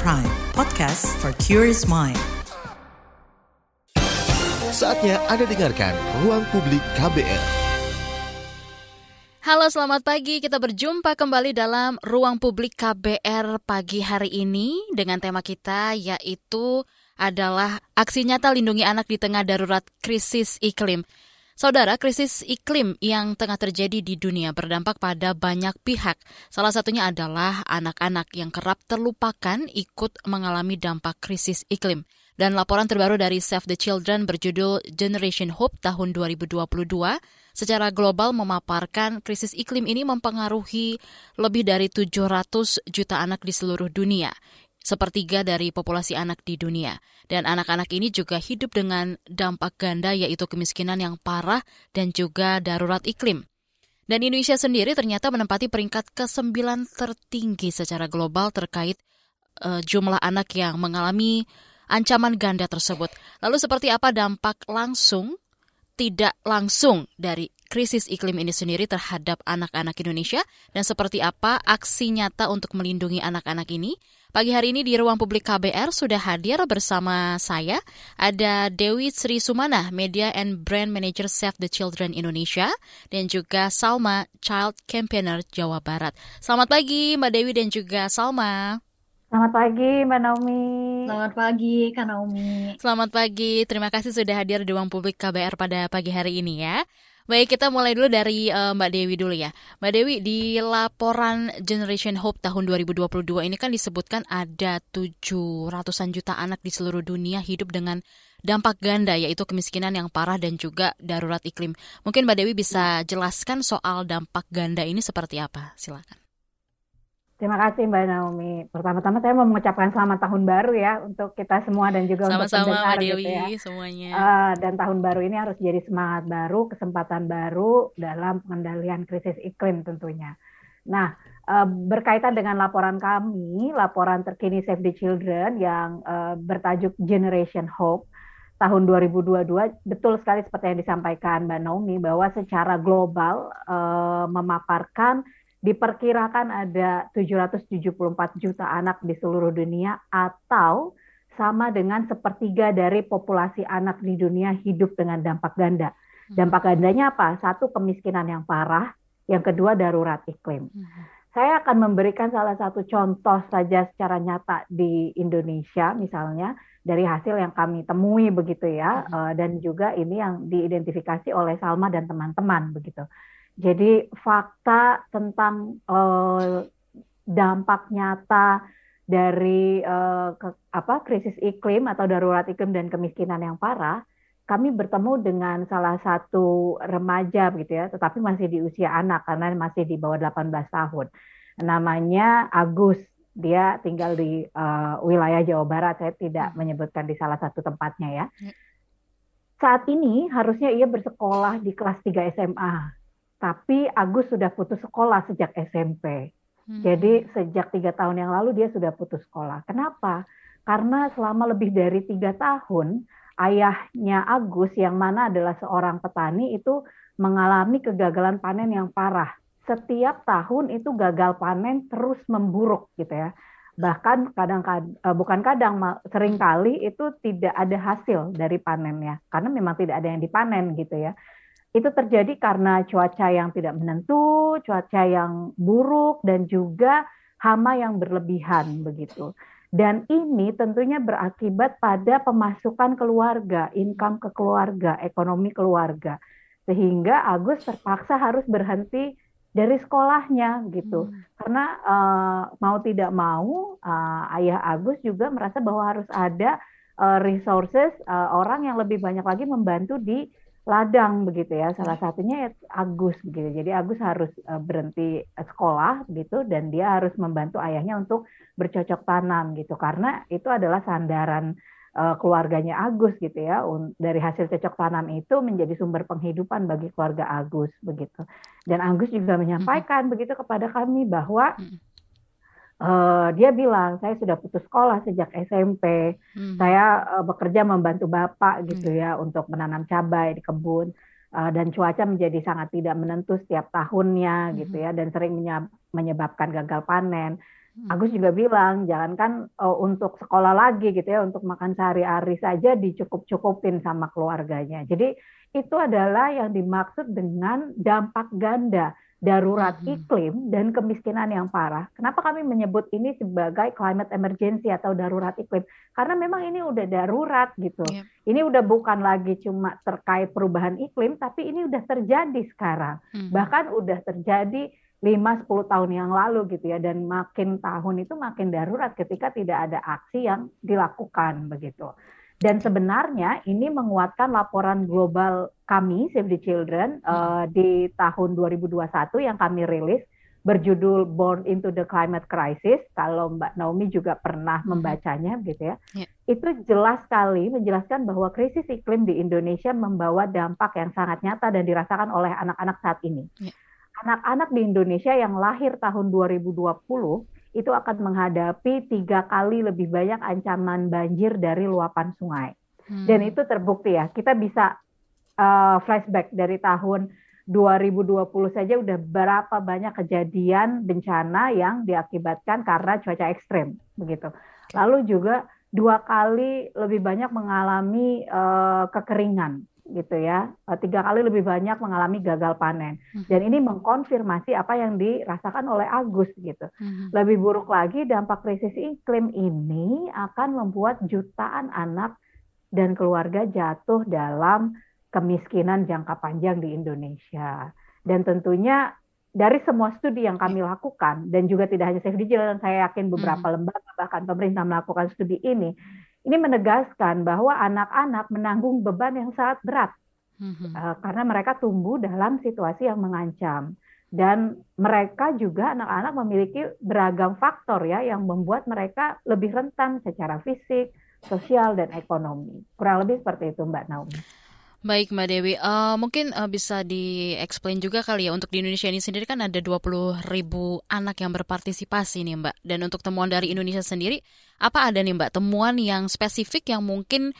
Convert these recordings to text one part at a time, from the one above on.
Prime, podcast for curious mind. Saatnya Anda dengarkan Ruang Publik KBR. Halo, selamat pagi. Kita berjumpa kembali dalam Ruang Publik KBR pagi hari ini dengan tema kita yaitu adalah aksi nyata lindungi anak di tengah darurat krisis iklim. Saudara, krisis iklim yang tengah terjadi di dunia berdampak pada banyak pihak. Salah satunya adalah anak-anak yang kerap terlupakan ikut mengalami dampak krisis iklim. Dan laporan terbaru dari Save the Children berjudul Generation Hope tahun 2022 secara global memaparkan krisis iklim ini mempengaruhi lebih dari 700 juta anak di seluruh dunia sepertiga dari populasi anak di dunia. Dan anak-anak ini juga hidup dengan dampak ganda yaitu kemiskinan yang parah dan juga darurat iklim. Dan Indonesia sendiri ternyata menempati peringkat ke-9 tertinggi secara global terkait uh, jumlah anak yang mengalami ancaman ganda tersebut. Lalu seperti apa dampak langsung, tidak langsung dari krisis iklim ini sendiri terhadap anak-anak Indonesia dan seperti apa aksi nyata untuk melindungi anak-anak ini? Pagi hari ini di ruang publik KBR sudah hadir bersama saya ada Dewi Sri Sumana, Media and Brand Manager Save the Children Indonesia dan juga Salma, Child Campaigner Jawa Barat. Selamat pagi Mbak Dewi dan juga Salma. Selamat pagi Mbak Naomi. Selamat pagi Kak Naomi. Selamat pagi, terima kasih sudah hadir di Ruang Publik KBR pada pagi hari ini ya. Baik, kita mulai dulu dari uh, Mbak Dewi dulu ya. Mbak Dewi, di laporan Generation Hope tahun 2022 ini kan disebutkan ada 700-an juta anak di seluruh dunia hidup dengan dampak ganda yaitu kemiskinan yang parah dan juga darurat iklim. Mungkin Mbak Dewi bisa jelaskan soal dampak ganda ini seperti apa? Silakan. Terima kasih Mbak Naomi. Pertama-tama saya mau mengucapkan selamat tahun baru ya untuk kita semua dan juga Sama-sama, untuk pendengar Mbak Dewi, gitu ya. semuanya. Uh, dan tahun baru ini harus jadi semangat baru, kesempatan baru dalam pengendalian krisis iklim tentunya. Nah, uh, berkaitan dengan laporan kami, laporan terkini Save the Children yang uh, bertajuk Generation Hope tahun 2022, betul sekali seperti yang disampaikan Mbak Naomi bahwa secara global uh, memaparkan diperkirakan ada 774 juta anak di seluruh dunia atau sama dengan sepertiga dari populasi anak di dunia hidup dengan dampak ganda. Hmm. Dampak gandanya apa? Satu kemiskinan yang parah, yang kedua darurat iklim. Hmm. Saya akan memberikan salah satu contoh saja secara nyata di Indonesia misalnya dari hasil yang kami temui begitu ya hmm. dan juga ini yang diidentifikasi oleh Salma dan teman-teman begitu. Jadi fakta tentang uh, dampak nyata dari uh, ke, apa krisis iklim atau darurat iklim dan kemiskinan yang parah, kami bertemu dengan salah satu remaja gitu ya, tetapi masih di usia anak karena masih di bawah 18 tahun. Namanya Agus. Dia tinggal di uh, wilayah Jawa Barat. Saya tidak menyebutkan di salah satu tempatnya ya. ya. Saat ini harusnya ia bersekolah di kelas 3 SMA tapi Agus sudah putus sekolah sejak SMP. Hmm. Jadi sejak tiga tahun yang lalu dia sudah putus sekolah. Kenapa? Karena selama lebih dari tiga tahun ayahnya Agus yang mana adalah seorang petani itu mengalami kegagalan panen yang parah. Setiap tahun itu gagal panen terus memburuk gitu ya. Bahkan kadang, kadang eh, bukan kadang sering kali itu tidak ada hasil dari panennya karena memang tidak ada yang dipanen gitu ya itu terjadi karena cuaca yang tidak menentu, cuaca yang buruk, dan juga hama yang berlebihan begitu. Dan ini tentunya berakibat pada pemasukan keluarga, income ke keluarga, ekonomi keluarga. Sehingga Agus terpaksa harus berhenti dari sekolahnya gitu. Hmm. Karena uh, mau tidak mau uh, ayah Agus juga merasa bahwa harus ada uh, resources uh, orang yang lebih banyak lagi membantu di ladang begitu ya. Salah iya. satunya ya Agus begitu. Jadi Agus harus uh, berhenti sekolah gitu dan dia harus membantu ayahnya untuk bercocok tanam gitu. Karena itu adalah sandaran uh, keluarganya Agus gitu ya. Dari hasil cocok tanam itu menjadi sumber penghidupan bagi keluarga Agus begitu. Dan Agus juga menyampaikan begitu kepada kami bahwa uh, dia bilang saya sudah putus sekolah sejak SMP. Hmm. Saya uh, bekerja membantu bapak gitu hmm. ya untuk menanam cabai di kebun uh, dan cuaca menjadi sangat tidak menentu setiap tahunnya hmm. gitu ya dan sering menyebabkan gagal panen. Hmm. Agus juga bilang, jangankan uh, untuk sekolah lagi gitu ya, untuk makan sehari-hari saja dicukup-cukupin sama keluarganya. Jadi itu adalah yang dimaksud dengan dampak ganda darurat hmm. iklim dan kemiskinan yang parah. Kenapa kami menyebut ini sebagai climate emergency atau darurat iklim? Karena memang ini udah darurat gitu. Yeah. Ini udah bukan lagi cuma terkait perubahan iklim, tapi ini udah terjadi sekarang. Hmm. Bahkan udah terjadi 5-10 tahun yang lalu gitu ya dan makin tahun itu makin darurat ketika tidak ada aksi yang dilakukan begitu. Dan sebenarnya ini menguatkan laporan global kami Save the Children uh, di tahun 2021 yang kami rilis berjudul Born into the Climate Crisis. Kalau Mbak Naomi juga pernah hmm. membacanya gitu ya. Yeah. Itu jelas sekali menjelaskan bahwa krisis iklim di Indonesia membawa dampak yang sangat nyata dan dirasakan oleh anak-anak saat ini. Yeah anak-anak di Indonesia yang lahir tahun 2020 itu akan menghadapi tiga kali lebih banyak ancaman banjir dari luapan sungai. Hmm. Dan itu terbukti ya. Kita bisa uh, flashback dari tahun 2020 saja udah berapa banyak kejadian bencana yang diakibatkan karena cuaca ekstrim begitu. Lalu juga dua kali lebih banyak mengalami uh, kekeringan gitu ya eh, tiga kali lebih banyak mengalami gagal panen hmm. dan ini mengkonfirmasi apa yang dirasakan oleh Agus gitu hmm. lebih buruk lagi dampak krisis iklim ini akan membuat jutaan anak dan keluarga jatuh dalam kemiskinan jangka panjang di Indonesia dan tentunya dari semua studi yang kami ya. lakukan dan juga tidak hanya Save Digital dan saya yakin beberapa hmm. lembaga bahkan pemerintah melakukan studi ini ini menegaskan bahwa anak-anak menanggung beban yang sangat berat mm-hmm. uh, karena mereka tumbuh dalam situasi yang mengancam dan mereka juga anak-anak memiliki beragam faktor ya yang membuat mereka lebih rentan secara fisik, sosial dan ekonomi. Kurang lebih seperti itu Mbak Naomi. Baik Mbak Dewi, uh, mungkin uh, bisa di-explain juga kali ya untuk di Indonesia ini sendiri kan ada 20 ribu anak yang berpartisipasi nih Mbak. Dan untuk temuan dari Indonesia sendiri, apa ada nih Mbak temuan yang spesifik yang mungkin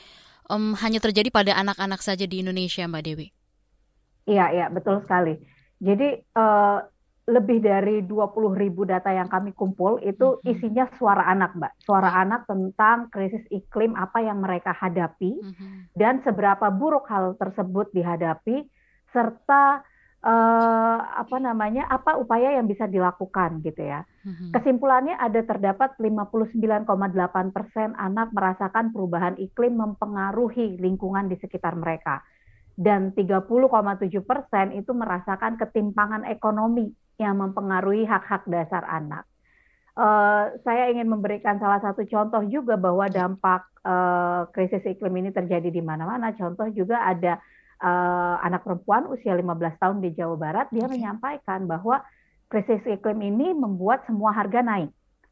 um, hanya terjadi pada anak-anak saja di Indonesia Mbak Dewi? Iya, iya betul sekali. Jadi uh, lebih dari 20 ribu data yang kami kumpul itu isinya suara anak, Mbak. Suara anak tentang krisis iklim apa yang mereka hadapi dan seberapa buruk hal tersebut dihadapi serta uh, apa namanya apa upaya yang bisa dilakukan gitu ya. Kesimpulannya ada terdapat 59,8 persen anak merasakan perubahan iklim mempengaruhi lingkungan di sekitar mereka dan 30,7 persen itu merasakan ketimpangan ekonomi yang mempengaruhi hak-hak dasar anak. Uh, saya ingin memberikan salah satu contoh juga bahwa dampak uh, krisis iklim ini terjadi di mana-mana. Contoh juga ada uh, anak perempuan usia 15 tahun di Jawa Barat, dia menyampaikan bahwa krisis iklim ini membuat semua harga naik.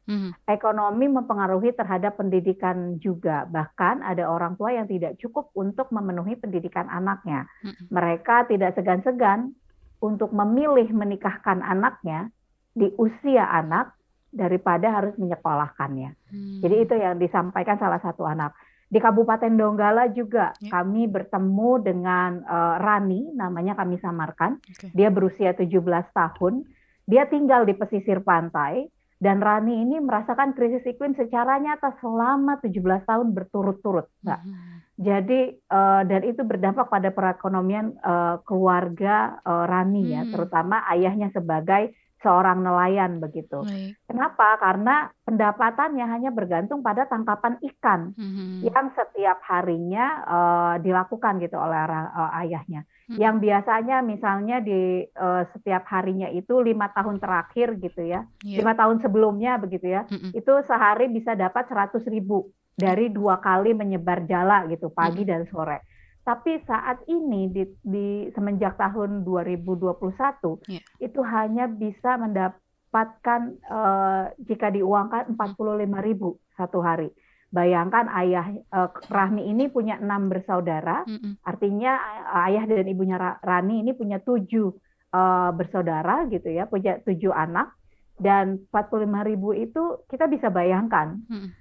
Hmm. Ekonomi mempengaruhi terhadap pendidikan juga. Bahkan ada orang tua yang tidak cukup untuk memenuhi pendidikan anaknya. Hmm. Mereka tidak segan-segan untuk memilih menikahkan anaknya di usia anak daripada harus menyekolahkannya. Hmm. Jadi itu yang disampaikan salah satu anak. Di Kabupaten Donggala juga ya. kami bertemu dengan uh, Rani, namanya kami samarkan. Okay. Dia berusia 17 tahun. Dia tinggal di pesisir pantai dan Rani ini merasakan krisis iklim secara nyata selama 17 tahun berturut-turut, Mbak. Hmm. Jadi uh, dan itu berdampak pada perekonomian uh, keluarga uh, Rani ya, hmm. ya, terutama ayahnya sebagai seorang nelayan begitu. Baik. Kenapa? Karena pendapatannya hanya bergantung pada tangkapan ikan hmm. yang setiap harinya uh, dilakukan gitu oleh uh, ayahnya. Hmm. Yang biasanya misalnya di uh, setiap harinya itu lima tahun terakhir gitu ya, yeah. lima tahun sebelumnya begitu ya, hmm. itu sehari bisa dapat seratus ribu dari dua kali menyebar jala gitu pagi hmm. dan sore. Tapi saat ini di, di semenjak tahun 2021 yeah. itu hanya bisa mendapatkan uh, jika diuangkan 45 ribu satu hari. Bayangkan ayah uh, Rahmi ini punya enam bersaudara, mm -hmm. artinya ayah dan ibunya Rani ini punya tujuh uh, bersaudara gitu ya, punya tujuh anak dan 45 ribu itu kita bisa bayangkan. Mm -hmm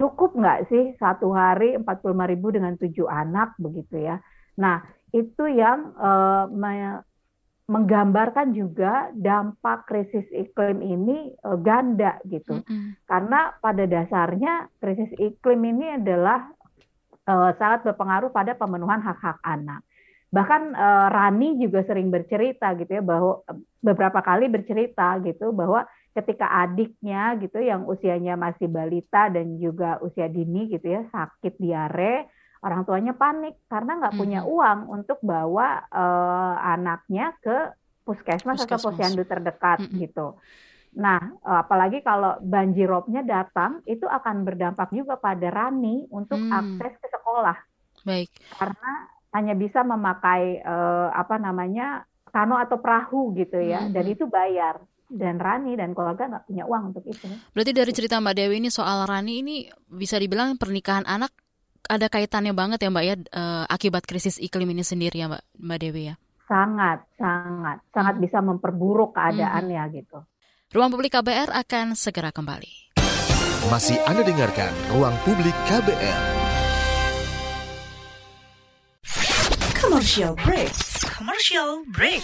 cukup nggak sih satu hari 45 ribu dengan tujuh anak begitu ya. Nah itu yang uh, me menggambarkan juga dampak krisis iklim ini uh, ganda gitu. Mm -hmm. Karena pada dasarnya krisis iklim ini adalah uh, sangat berpengaruh pada pemenuhan hak-hak anak. Bahkan uh, Rani juga sering bercerita gitu ya bahwa beberapa kali bercerita gitu bahwa ketika adiknya gitu yang usianya masih balita dan juga usia dini gitu ya sakit diare orang tuanya panik karena nggak punya hmm. uang untuk bawa uh, anaknya ke puskesmas, puskesmas. atau posyandu terdekat hmm. gitu. Nah, eh, apalagi kalau banjiropnya datang, itu akan berdampak juga pada Rani untuk hmm. akses ke sekolah. Baik. Karena hanya bisa memakai uh, apa namanya kano atau perahu gitu ya, hmm. dan itu bayar. Dan Rani dan keluarga nggak punya uang untuk itu. Berarti dari cerita Mbak Dewi ini soal Rani ini bisa dibilang pernikahan anak ada kaitannya banget ya Mbak ya uh, akibat krisis iklim ini sendiri ya Mbak Mbak Dewi ya. Sangat, sangat, sangat bisa memperburuk keadaannya hmm. gitu. Ruang Publik KBR akan segera kembali. Masih Anda dengarkan Ruang Publik KBR. Commercial break. Commercial break.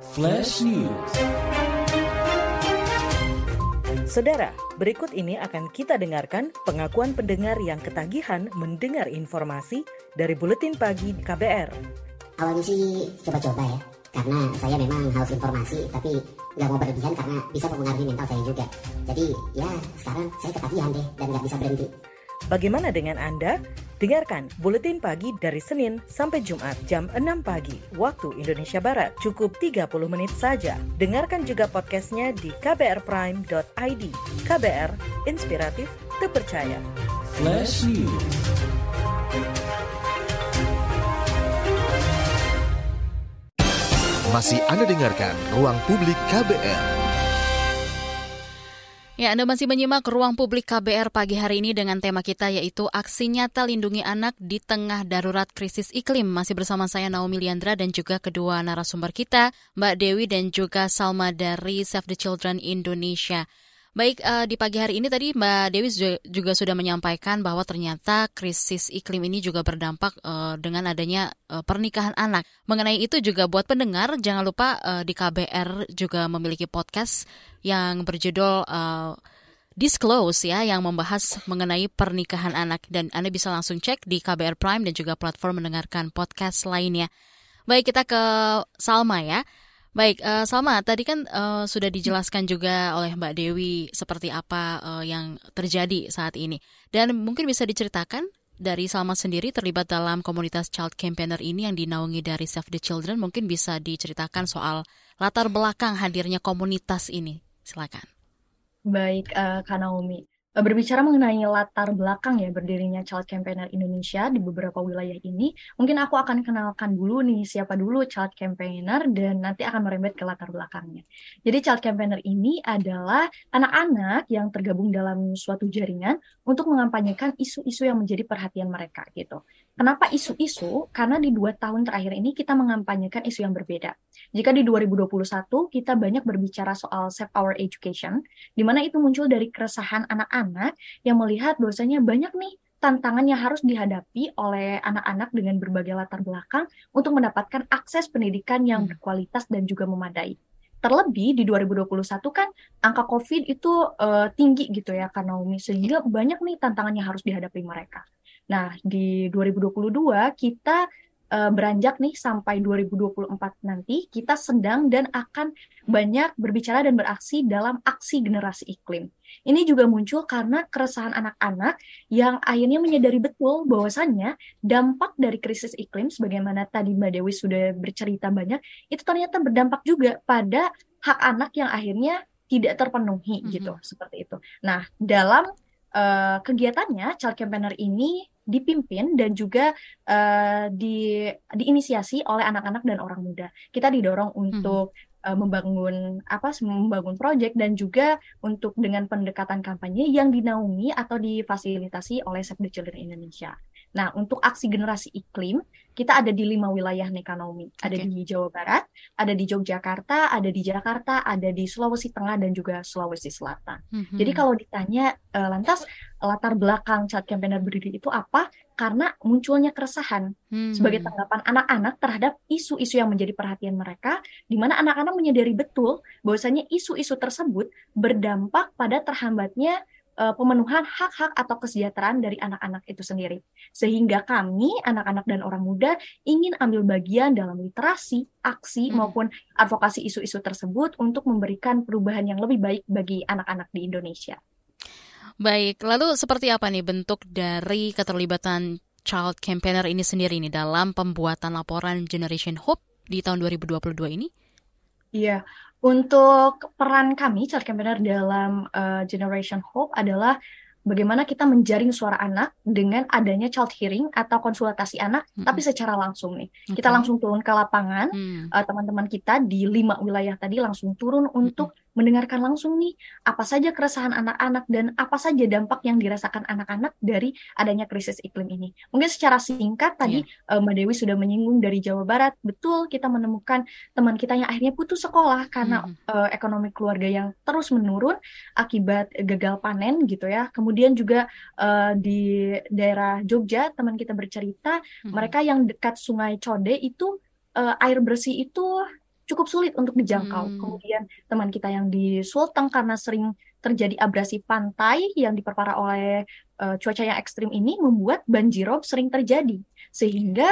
Flash News. Saudara, berikut ini akan kita dengarkan pengakuan pendengar yang ketagihan mendengar informasi dari Buletin Pagi di KBR. Awalnya sih coba-coba ya, karena saya memang haus informasi, tapi nggak mau berlebihan karena bisa mempengaruhi mental saya juga. Jadi ya sekarang saya ketagihan deh dan nggak bisa berhenti. Bagaimana dengan Anda? Dengarkan Buletin Pagi dari Senin sampai Jumat jam 6 pagi waktu Indonesia Barat. Cukup 30 menit saja. Dengarkan juga podcastnya di kbrprime.id. KBR, inspiratif, terpercaya. Flash News. Masih Anda dengarkan Ruang Publik KBR. Ya, Anda masih menyimak ruang publik KBR pagi hari ini dengan tema kita yaitu aksi nyata lindungi anak di tengah darurat krisis iklim. Masih bersama saya Naomi Liandra dan juga kedua narasumber kita, Mbak Dewi dan juga Salma dari Save the Children Indonesia. Baik, uh, di pagi hari ini tadi Mbak Dewi juga sudah menyampaikan bahwa ternyata krisis iklim ini juga berdampak uh, dengan adanya uh, pernikahan anak. Mengenai itu juga buat pendengar, jangan lupa uh, di KBR juga memiliki podcast yang berjudul uh, Disclose ya, yang membahas mengenai pernikahan anak. Dan Anda bisa langsung cek di KBR Prime dan juga platform mendengarkan podcast lainnya. Baik, kita ke Salma ya. Baik, uh, Salma, tadi kan uh, sudah dijelaskan juga oleh Mbak Dewi seperti apa uh, yang terjadi saat ini. Dan mungkin bisa diceritakan dari Salma sendiri terlibat dalam komunitas Child Campaigner ini yang dinaungi dari Save the Children. Mungkin bisa diceritakan soal latar belakang hadirnya komunitas ini. Silakan. Baik, uh, Kak Naomi. Eh, berbicara mengenai latar belakang ya berdirinya Child Campaigner Indonesia di beberapa wilayah ini, mungkin aku akan kenalkan dulu nih siapa dulu Child Campaigner dan nanti akan merembet ke latar belakangnya. Jadi Child Campaigner ini adalah anak-anak yang tergabung dalam suatu jaringan untuk mengampanyekan isu-isu yang menjadi perhatian mereka gitu. Kenapa isu-isu? Karena di dua tahun terakhir ini kita mengampanyekan isu yang berbeda. Jika di 2021 kita banyak berbicara soal Save Our Education, di mana itu muncul dari keresahan anak-anak yang melihat bahwasanya banyak nih tantangan yang harus dihadapi oleh anak-anak dengan berbagai latar belakang untuk mendapatkan akses pendidikan yang hmm. berkualitas dan juga memadai. Terlebih di 2021 kan angka COVID itu uh, tinggi gitu ya karena sehingga banyak nih tantangan yang harus dihadapi mereka. Nah, di 2022 kita uh, beranjak nih sampai 2024 nanti kita sedang dan akan banyak berbicara dan beraksi dalam aksi generasi iklim. Ini juga muncul karena keresahan anak-anak yang akhirnya menyadari betul bahwasannya dampak dari krisis iklim sebagaimana tadi Mbak Dewi sudah bercerita banyak itu ternyata berdampak juga pada hak anak yang akhirnya tidak terpenuhi mm -hmm. gitu seperti itu. Nah, dalam uh, kegiatannya Child Campaigner ini dipimpin dan juga uh, di diinisiasi oleh anak-anak dan orang muda. Kita didorong hmm. untuk hmm. uh, membangun apa membangun proyek dan juga untuk dengan pendekatan kampanye yang dinaungi atau difasilitasi oleh Save the Children Indonesia. Nah, untuk aksi generasi iklim, kita ada di lima wilayah ekonomi. Ada Oke. di Jawa Barat, ada di Yogyakarta, ada di Jakarta, ada di Sulawesi Tengah, dan juga Sulawesi Selatan. Mhm. Jadi kalau ditanya eh, lantas latar belakang child campaigner berdiri itu apa? Karena munculnya keresahan Hmm. sebagai tanggapan anak-anak terhadap isu-isu yang menjadi perhatian mereka, di mana anak-anak menyadari betul bahwasanya isu-isu tersebut berdampak pada terhambatnya eh, pemenuhan hak-hak atau kesejahteraan dari anak-anak itu sendiri. Sehingga kami, anak-anak dan orang muda, ingin ambil bagian dalam literasi, aksi, Hmm. maupun advokasi isu-isu tersebut untuk memberikan perubahan yang lebih baik bagi anak-anak di Indonesia. Baik, lalu seperti apa nih bentuk dari keterlibatan child campaigner ini sendiri nih dalam pembuatan laporan Generation Hope di tahun 2022 ini? Iya, untuk peran kami, Child Campaigner dalam uh, Generation Hope adalah bagaimana kita menjaring suara anak dengan adanya child hearing atau konsultasi anak, Mm-mm. tapi secara langsung nih. Kita Oke. langsung turun ke lapangan, Hmm. uh, teman-teman kita di lima wilayah tadi langsung turun untuk mendengarkan langsung nih apa saja keresahan anak-anak dan apa saja dampak yang dirasakan anak-anak dari adanya krisis iklim ini. Mungkin secara singkat tadi uh, Mbak Dewi sudah menyinggung dari Jawa Barat, betul kita menemukan teman kita yang akhirnya putus sekolah karena Mhm. eh, ekonomi keluarga yang terus menurun akibat gagal panen gitu ya. Kemudian juga eh, di daerah Jogja teman kita bercerita mereka yang dekat Sungai Code itu eh, air bersih itu cukup sulit untuk dijangkau. Hmm. Kemudian teman kita yang di Sulteng karena sering terjadi abrasi pantai yang diperparah oleh eh, cuaca yang ekstrim ini membuat banjirop sering terjadi. Sehingga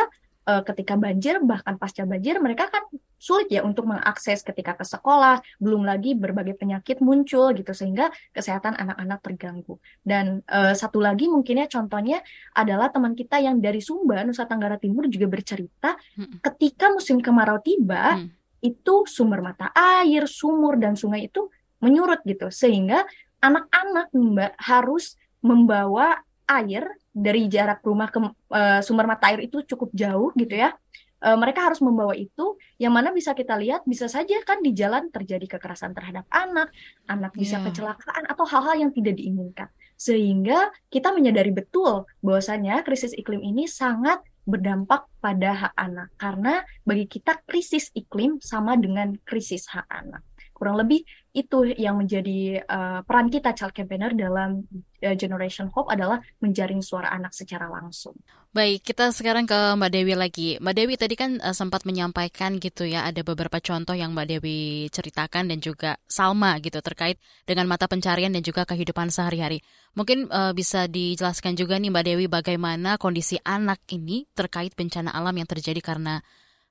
eh, ketika banjir bahkan pasca banjir mereka kan sulit ya untuk mengakses ketika ke sekolah, belum lagi berbagai penyakit muncul gitu sehingga kesehatan anak-anak terganggu. Dan eh, satu lagi mungkinnya contohnya adalah teman kita yang dari Sumba, Nusa Tenggara Timur juga bercerita Mm-mm. ketika musim kemarau tiba Hmm. Itu sumber mata air, sumur dan sungai itu menyurut gitu sehingga anak-anak Mbak harus membawa air dari jarak rumah ke eh, sumber mata air itu cukup jauh gitu ya. Eh, mereka harus membawa itu yang mana bisa kita lihat bisa saja kan di jalan terjadi kekerasan terhadap anak, anak bisa Iya. kecelakaan atau hal-hal yang tidak diinginkan. Sehingga kita menyadari betul bahwasanya krisis iklim ini sangat berdampak pada hak anak karena bagi kita krisis iklim sama dengan krisis hak anak. Kurang lebih itu yang menjadi eh, peran kita child campaigner dalam eh, Generation Hope adalah menjaring suara anak secara langsung. Baik, kita sekarang ke Mbak Dewi lagi. Mbak Dewi tadi kan eh, sempat menyampaikan gitu ya, ada beberapa contoh yang Mbak Dewi ceritakan dan juga Salma gitu terkait dengan mata pencarian dan juga kehidupan sehari-hari. Mungkin eh, bisa dijelaskan juga nih Mbak Dewi bagaimana kondisi anak ini terkait bencana alam yang terjadi karena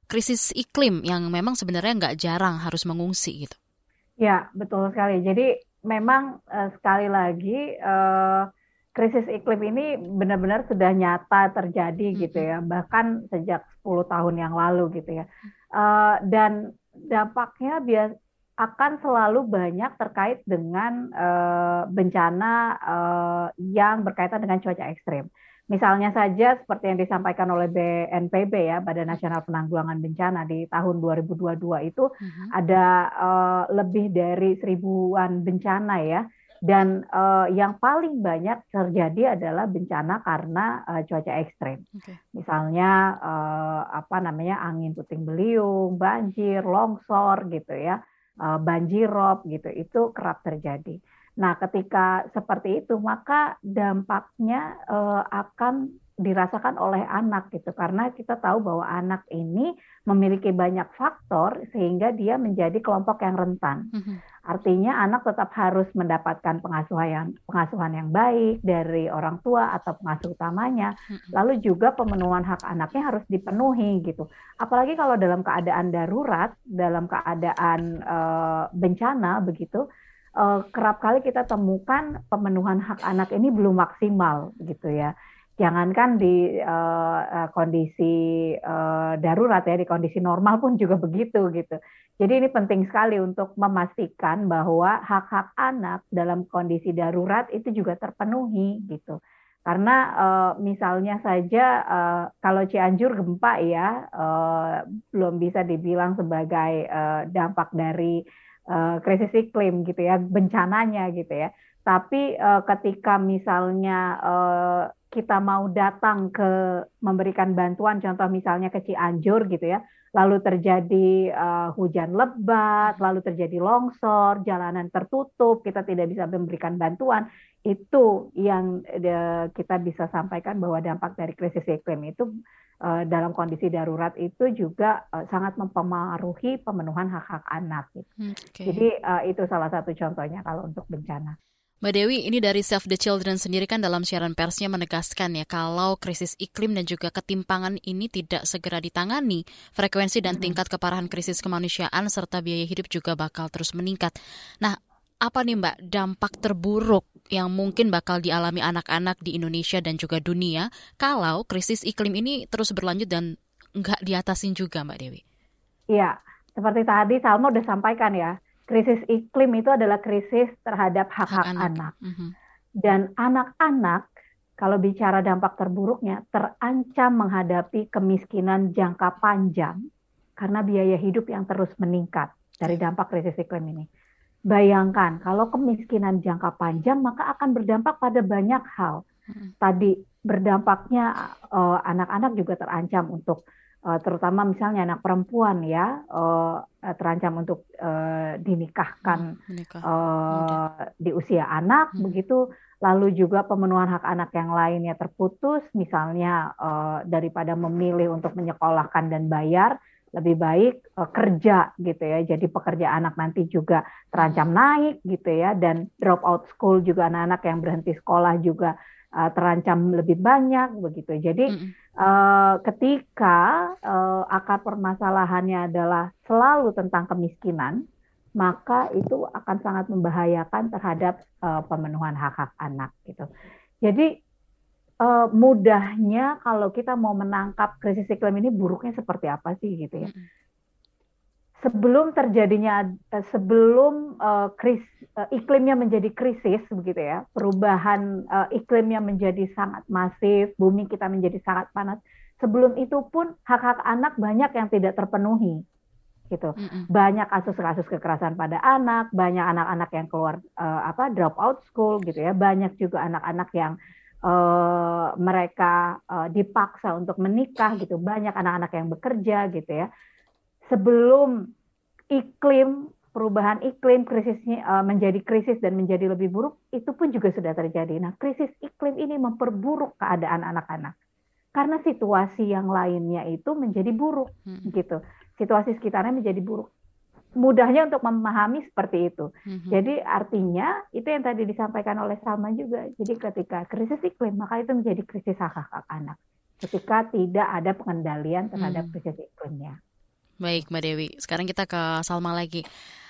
krisis iklim yang memang sebenarnya nggak jarang harus mengungsi gitu. Ya, betul sekali. Jadi memang eh, sekali lagi eh, krisis iklim ini benar-benar sudah nyata terjadi gitu ya, bahkan sejak 10 tahun yang lalu gitu ya. Eh, dan dampaknya bias akan selalu banyak terkait dengan eh, bencana eh, yang berkaitan dengan cuaca ekstrim. Misalnya saja seperti yang disampaikan oleh BNPB ya, Badan Nasional Penanggulangan Bencana di tahun 2022 itu Mhm. ada eh, lebih dari seribuan bencana ya dan eh, yang paling banyak terjadi adalah bencana karena eh, cuaca ekstrim. Oke. Misalnya eh, apa namanya angin puting beliung, banjir, longsor gitu ya, eh, banjirop gitu itu kerap terjadi. Nah, ketika seperti itu maka dampaknya eh, akan dirasakan oleh anak gitu karena kita tahu bahwa anak ini memiliki banyak faktor sehingga dia menjadi kelompok yang rentan. Mhm. Artinya anak tetap harus mendapatkan pengasuhan yang pengasuhan yang baik dari orang tua atau pengasuh utamanya. Mhm. Lalu juga pemenuhan hak anaknya harus dipenuhi gitu. Apalagi kalau dalam keadaan darurat, dalam keadaan eh, bencana begitu, eh, kerap kali kita temukan pemenuhan hak anak ini belum maksimal gitu ya. Jangankan di eh, kondisi eh, darurat ya, di kondisi normal pun juga begitu gitu. Jadi ini penting sekali untuk memastikan bahwa hak-hak anak dalam kondisi darurat itu juga terpenuhi gitu. Karena misalnya saja kalau Cianjur gempa ya belum bisa dibilang sebagai dampak dari eh, krisis iklim gitu ya, bencananya gitu ya. Tapi eh, ketika misalnya eh, kita mau datang ke memberikan bantuan, contoh misalnya ke Cianjur gitu ya, lalu terjadi uh, hujan lebat, lalu terjadi longsor, jalanan tertutup, kita tidak bisa memberikan bantuan, itu yang uh, kita bisa sampaikan bahwa dampak dari krisis iklim itu uh, dalam kondisi darurat itu juga uh, sangat mempengaruhi pemenuhan hak-hak anak. Gitu. Hmm, okay. Jadi itu salah satu contohnya kalau untuk bencana. Mbak Dewi, ini dari Save the Children sendiri kan dalam siaran persnya menegaskan ya kalau krisis iklim dan juga ketimpangan ini tidak segera ditangani, frekuensi dan tingkat keparahan krisis kemanusiaan serta biaya hidup juga bakal terus meningkat. Nah, apa nih Mbak dampak terburuk yang mungkin bakal dialami anak-anak di Indonesia dan juga dunia kalau krisis iklim ini terus berlanjut dan nggak diatasin juga Mbak Dewi? Iya, seperti tadi Salma udah sampaikan ya, krisis iklim itu adalah krisis terhadap hak-hak anak. anak. Mm -hmm. Dan anak-anak kalau bicara dampak terburuknya terancam menghadapi kemiskinan jangka panjang karena biaya hidup yang terus meningkat dari dampak krisis iklim ini. Bayangkan kalau kemiskinan jangka panjang maka akan berdampak pada banyak hal. Tadi berdampaknya eh, anak-anak uh, juga terancam untuk uh, terutama misalnya anak perempuan ya uh, terancam untuk uh, dinikahkan hmm, uh, di usia anak hmm. begitu lalu juga pemenuhan hak anak yang lainnya terputus misalnya uh, daripada memilih untuk menyekolahkan dan bayar lebih baik uh, kerja gitu ya jadi pekerja anak nanti juga terancam naik gitu ya dan drop out school juga anak-anak yang berhenti sekolah juga uh, terancam lebih banyak begitu. Jadi mm uh, ketika uh, akar permasalahannya adalah selalu tentang kemiskinan, maka itu akan sangat membahayakan terhadap uh, pemenuhan hak-hak anak gitu. Jadi uh, mudahnya kalau kita mau menangkap krisis iklim ini buruknya seperti apa sih gitu ya. Sebelum terjadinya eh, sebelum uh, kris, uh, iklimnya menjadi krisis begitu ya perubahan uh, iklimnya menjadi sangat masif bumi kita menjadi sangat panas sebelum itu pun hak-hak anak banyak yang tidak terpenuhi gitu. Banyak kasus-kasus kekerasan pada anak banyak anak-anak yang keluar uh, apa drop out school gitu ya. Banyak juga anak-anak yang uh, mereka uh, dipaksa untuk menikah gitu banyak anak-anak yang bekerja gitu ya sebelum iklim perubahan iklim krisisnya uh, menjadi krisis dan menjadi lebih buruk itu pun juga sudah terjadi. Nah, krisis iklim ini memperburuk keadaan anak-anak karena situasi yang lainnya itu menjadi buruk hmm. gitu. Situasi sekitarnya menjadi buruk. Mudahnya untuk memahami seperti itu. Hmm. Jadi artinya itu yang tadi disampaikan oleh Salma juga. Jadi ketika krisis iklim maka itu menjadi krisis hak-hak anak. Ketika tidak ada pengendalian terhadap hmm. krisis iklimnya. Baik, Mbak Dewi. Sekarang kita ke Salma lagi.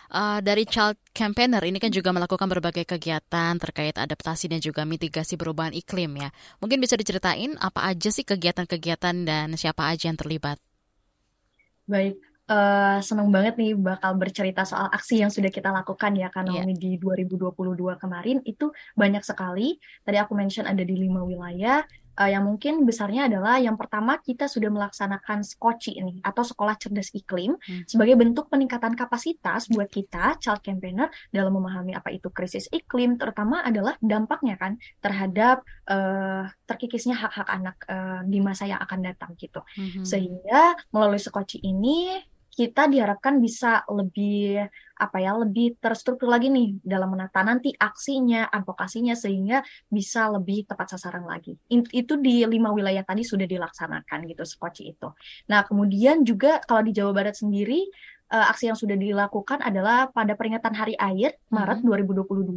Uh, dari Child Campaigner ini kan juga melakukan berbagai kegiatan terkait adaptasi dan juga mitigasi perubahan iklim ya. Mungkin bisa diceritain apa aja sih kegiatan-kegiatan dan siapa aja yang terlibat? Baik, uh, senang banget nih bakal bercerita soal aksi yang sudah kita lakukan ya karena yeah. di 2022 kemarin itu banyak sekali. Tadi aku mention ada di lima wilayah uh, yang mungkin besarnya adalah yang pertama kita sudah melaksanakan skoci ini atau sekolah cerdas iklim hmm. sebagai bentuk peningkatan kapasitas buat kita child campaigner dalam memahami apa itu krisis iklim terutama adalah dampaknya kan terhadap uh, terkikisnya hak-hak anak uh, di masa yang akan datang gitu hmm. sehingga melalui skoci ini kita diharapkan bisa lebih apa ya lebih terstruktur lagi nih dalam menata nanti aksinya, advokasinya sehingga bisa lebih tepat sasaran lagi. Itu di lima wilayah tadi sudah dilaksanakan gitu skoci itu. Nah kemudian juga kalau di Jawa Barat sendiri uh, aksi yang sudah dilakukan adalah pada peringatan Hari Air Maret mm -hmm. 2022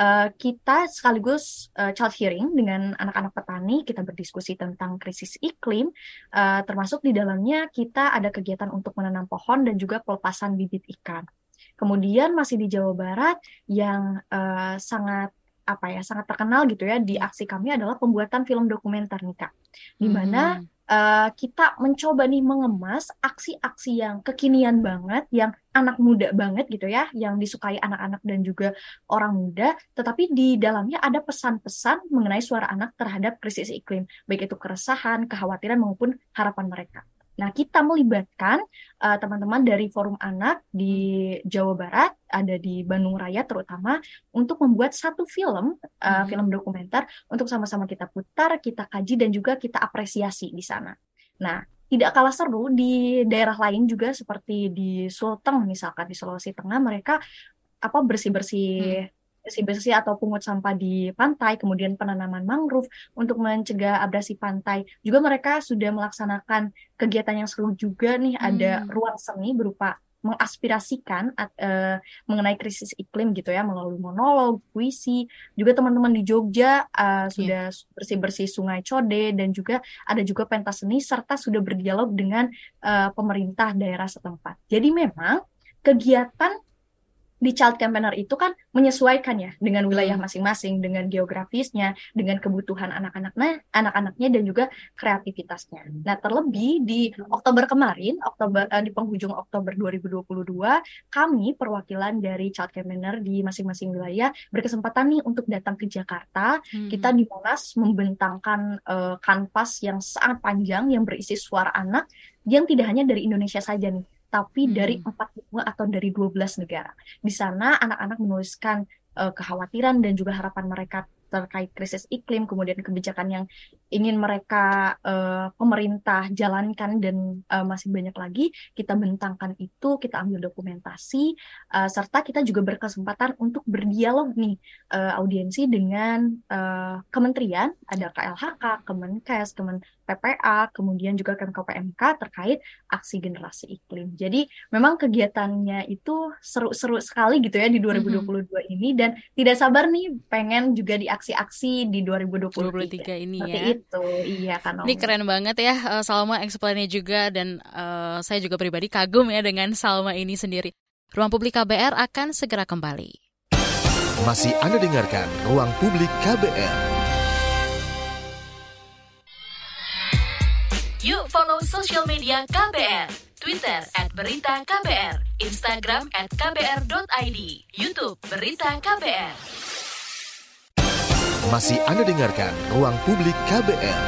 uh, kita sekaligus uh, child hearing dengan anak-anak petani kita berdiskusi tentang krisis iklim uh, termasuk di dalamnya kita ada kegiatan untuk menanam pohon dan juga pelepasan bibit ikan. Kemudian masih di Jawa Barat yang uh, sangat apa ya sangat terkenal gitu ya di aksi kami adalah pembuatan film dokumenter nih kak, di mana hmm uh, kita mencoba nih mengemas aksi-aksi yang kekinian banget, yang anak muda banget gitu ya, yang disukai anak-anak dan juga orang muda, tetapi di dalamnya ada pesan-pesan mengenai suara anak terhadap krisis iklim, baik itu keresahan, kekhawatiran maupun harapan mereka. Nah, kita melibatkan uh, teman-teman dari Forum Anak di Jawa Barat, ada di Bandung Raya terutama, untuk membuat satu film, uh, hmm. film dokumenter, untuk sama-sama kita putar, kita kaji, dan juga kita apresiasi di sana. Nah, tidak kalah seru di daerah lain juga seperti di Sulteng misalkan di Sulawesi Tengah mereka apa bersih-bersih hmm bersih-bersih atau pungut sampah di pantai, kemudian penanaman mangrove untuk mencegah abrasi pantai. Juga mereka sudah melaksanakan kegiatan yang seru juga nih, hmm. ada ruang seni berupa mengaspirasikan uh, mengenai krisis iklim gitu ya melalui monolog, puisi. Juga teman-teman di Jogja uh, sudah yeah. bersih-bersih Sungai Code dan juga ada juga pentas seni serta sudah berdialog dengan uh, pemerintah daerah setempat. Jadi memang kegiatan di child campaigner itu kan menyesuaikan ya dengan wilayah hmm. masing-masing, dengan geografisnya, dengan kebutuhan anak-anaknya, anak-anaknya dan juga kreativitasnya. Nah, terlebih di Oktober kemarin, Oktober uh, di penghujung Oktober 2022, kami perwakilan dari child campaigner di masing-masing wilayah berkesempatan nih untuk datang ke Jakarta. Hmm. Kita di Monas membentangkan uh, kanvas yang sangat panjang yang berisi suara anak yang tidak hanya dari Indonesia saja nih tapi hmm. dari empat benua atau dari 12 negara. Di sana anak-anak menuliskan uh, kekhawatiran dan juga harapan mereka terkait krisis iklim, kemudian kebijakan yang ingin mereka uh, pemerintah jalankan dan uh, masih banyak lagi kita bentangkan itu, kita ambil dokumentasi, uh, serta kita juga berkesempatan untuk berdialog nih uh, audiensi dengan uh, kementerian, ada KLHK, Kemenkes, Kemen PPA, kemudian juga KMK terkait aksi generasi iklim. Jadi memang kegiatannya itu seru-seru sekali gitu ya di 2022 mm -hmm. ini dan tidak sabar nih pengen juga di aksi-aksi di 2023 ini Seperti ya. itu, iya kan. Ini keren banget ya uh, Salma explainnya juga dan uh, saya juga pribadi kagum ya dengan Salma ini sendiri. Ruang Publik KBR akan segera kembali. Masih Anda dengarkan Ruang Publik KBR. Yuk follow social media KBR. Twitter at Berita KBR, Instagram at KBR.id, Youtube Berita KBR. Masih Anda dengarkan Ruang Publik KBR.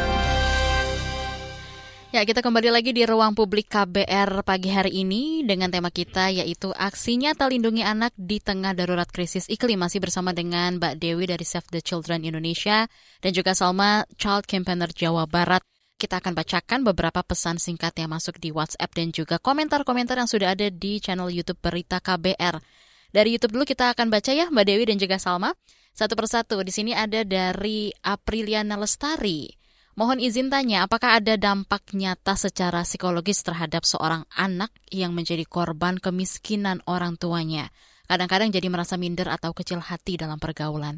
Ya, kita kembali lagi di ruang publik KBR pagi hari ini dengan tema kita yaitu aksi nyata lindungi anak di tengah darurat krisis iklim. Masih bersama dengan Mbak Dewi dari Save the Children Indonesia dan juga Salma Child Campaigner Jawa Barat kita akan bacakan beberapa pesan singkat yang masuk di WhatsApp dan juga komentar-komentar yang sudah ada di channel YouTube Berita KBR. Dari YouTube dulu kita akan baca ya Mbak Dewi dan juga Salma. Satu persatu, di sini ada dari Apriliana Lestari. Mohon izin tanya, apakah ada dampak nyata secara psikologis terhadap seorang anak yang menjadi korban kemiskinan orang tuanya? Kadang-kadang jadi merasa minder atau kecil hati dalam pergaulan.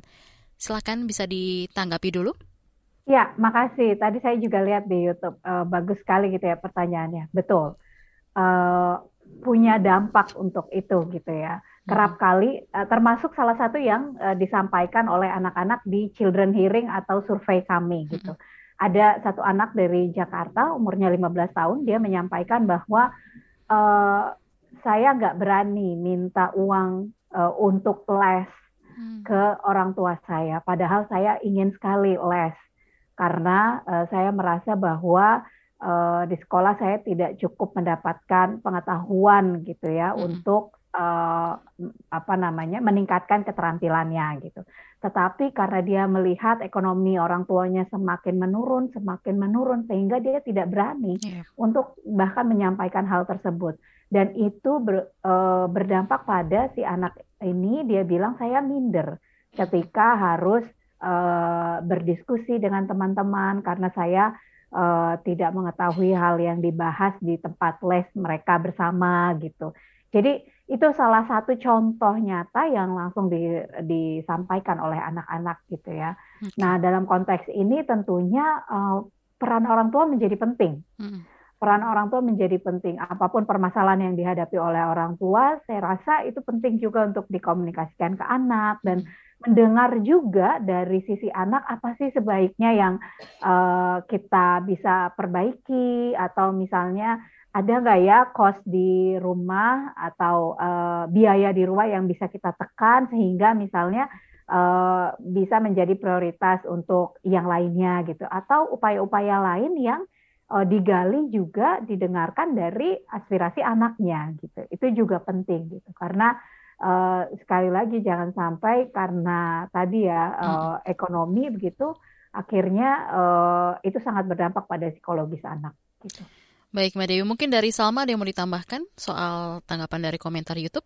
Silakan bisa ditanggapi dulu. Ya, makasih. Tadi saya juga lihat di YouTube, uh, bagus sekali gitu ya pertanyaannya. Betul, uh, punya dampak untuk itu gitu ya. Kerap hmm. kali, uh, termasuk salah satu yang uh, disampaikan oleh anak-anak di Children Hearing atau survei kami gitu. Hmm. Ada satu anak dari Jakarta, umurnya 15 tahun, dia menyampaikan bahwa uh, saya nggak berani minta uang uh, untuk les hmm. ke orang tua saya, padahal saya ingin sekali les karena uh, saya merasa bahwa uh, di sekolah saya tidak cukup mendapatkan pengetahuan gitu ya hmm. untuk uh, apa namanya meningkatkan keterampilannya gitu. Tetapi karena dia melihat ekonomi orang tuanya semakin menurun, semakin menurun sehingga dia tidak berani yeah. untuk bahkan menyampaikan hal tersebut. Dan itu ber, uh, berdampak pada si anak ini dia bilang saya minder ketika harus uh, berdiskusi dengan teman-teman karena saya uh, tidak mengetahui hal yang dibahas di tempat les mereka bersama gitu. Jadi itu salah satu contoh nyata yang langsung di, disampaikan oleh anak-anak gitu ya. Okay. Nah dalam konteks ini tentunya uh, peran orang tua menjadi penting. Hmm. Peran orang tua menjadi penting. Apa pun permasalahan yang dihadapi oleh orang tua, saya rasa itu penting juga untuk dikomunikasikan ke anak dan hmm mendengar juga dari sisi anak apa sih sebaiknya yang uh, kita bisa perbaiki atau misalnya ada nggak ya kos di rumah atau uh, biaya di rumah yang bisa kita tekan sehingga misalnya uh, bisa menjadi prioritas untuk yang lainnya gitu atau upaya-upaya lain yang uh, digali juga didengarkan dari aspirasi anaknya gitu. Itu juga penting gitu karena uh, sekali lagi jangan sampai karena tadi ya uh, ekonomi begitu akhirnya uh, itu sangat berdampak pada psikologis anak gitu. Baik, Mbak Dewi, mungkin dari Salma ada yang mau ditambahkan soal tanggapan dari komentar YouTube?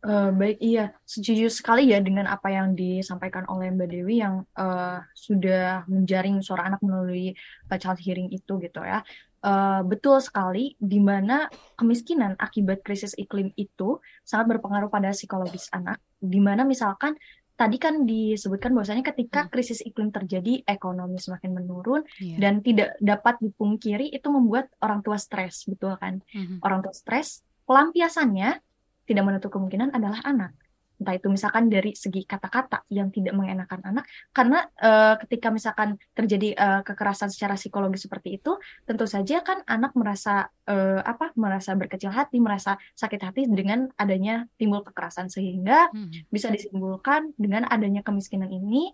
Uh, baik, iya, setuju sekali ya dengan apa yang disampaikan oleh Mbak Dewi yang uh, sudah menjaring suara anak melalui child hearing itu gitu ya. Uh, betul sekali, di mana kemiskinan akibat krisis iklim itu sangat berpengaruh pada psikologis anak, di mana misalkan tadi kan disebutkan bahwasanya ketika hmm. krisis iklim terjadi, ekonomi semakin menurun yeah. dan tidak dapat dipungkiri itu membuat orang tua stres, betul kan? Mm-hmm. Orang tua stres, pelampiasannya tidak menutup kemungkinan adalah anak entah itu misalkan dari segi kata-kata yang tidak mengenakan anak karena uh, ketika misalkan terjadi uh, kekerasan secara psikologis seperti itu tentu saja kan anak merasa uh, apa merasa berkecil hati merasa sakit hati dengan adanya timbul kekerasan sehingga hmm. bisa disimpulkan dengan adanya kemiskinan ini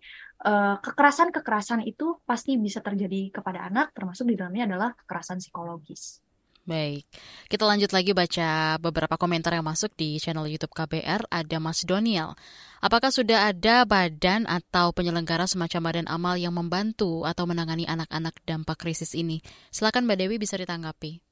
kekerasan-kekerasan itu pasti bisa terjadi kepada anak termasuk di dalamnya adalah kekerasan psikologis. Baik, kita lanjut lagi baca beberapa komentar yang masuk di channel YouTube KBR. Ada Mas Doniel. Apakah sudah ada badan atau penyelenggara semacam badan amal yang membantu atau menangani anak-anak dampak krisis ini? Silakan Mbak Dewi bisa ditanggapi.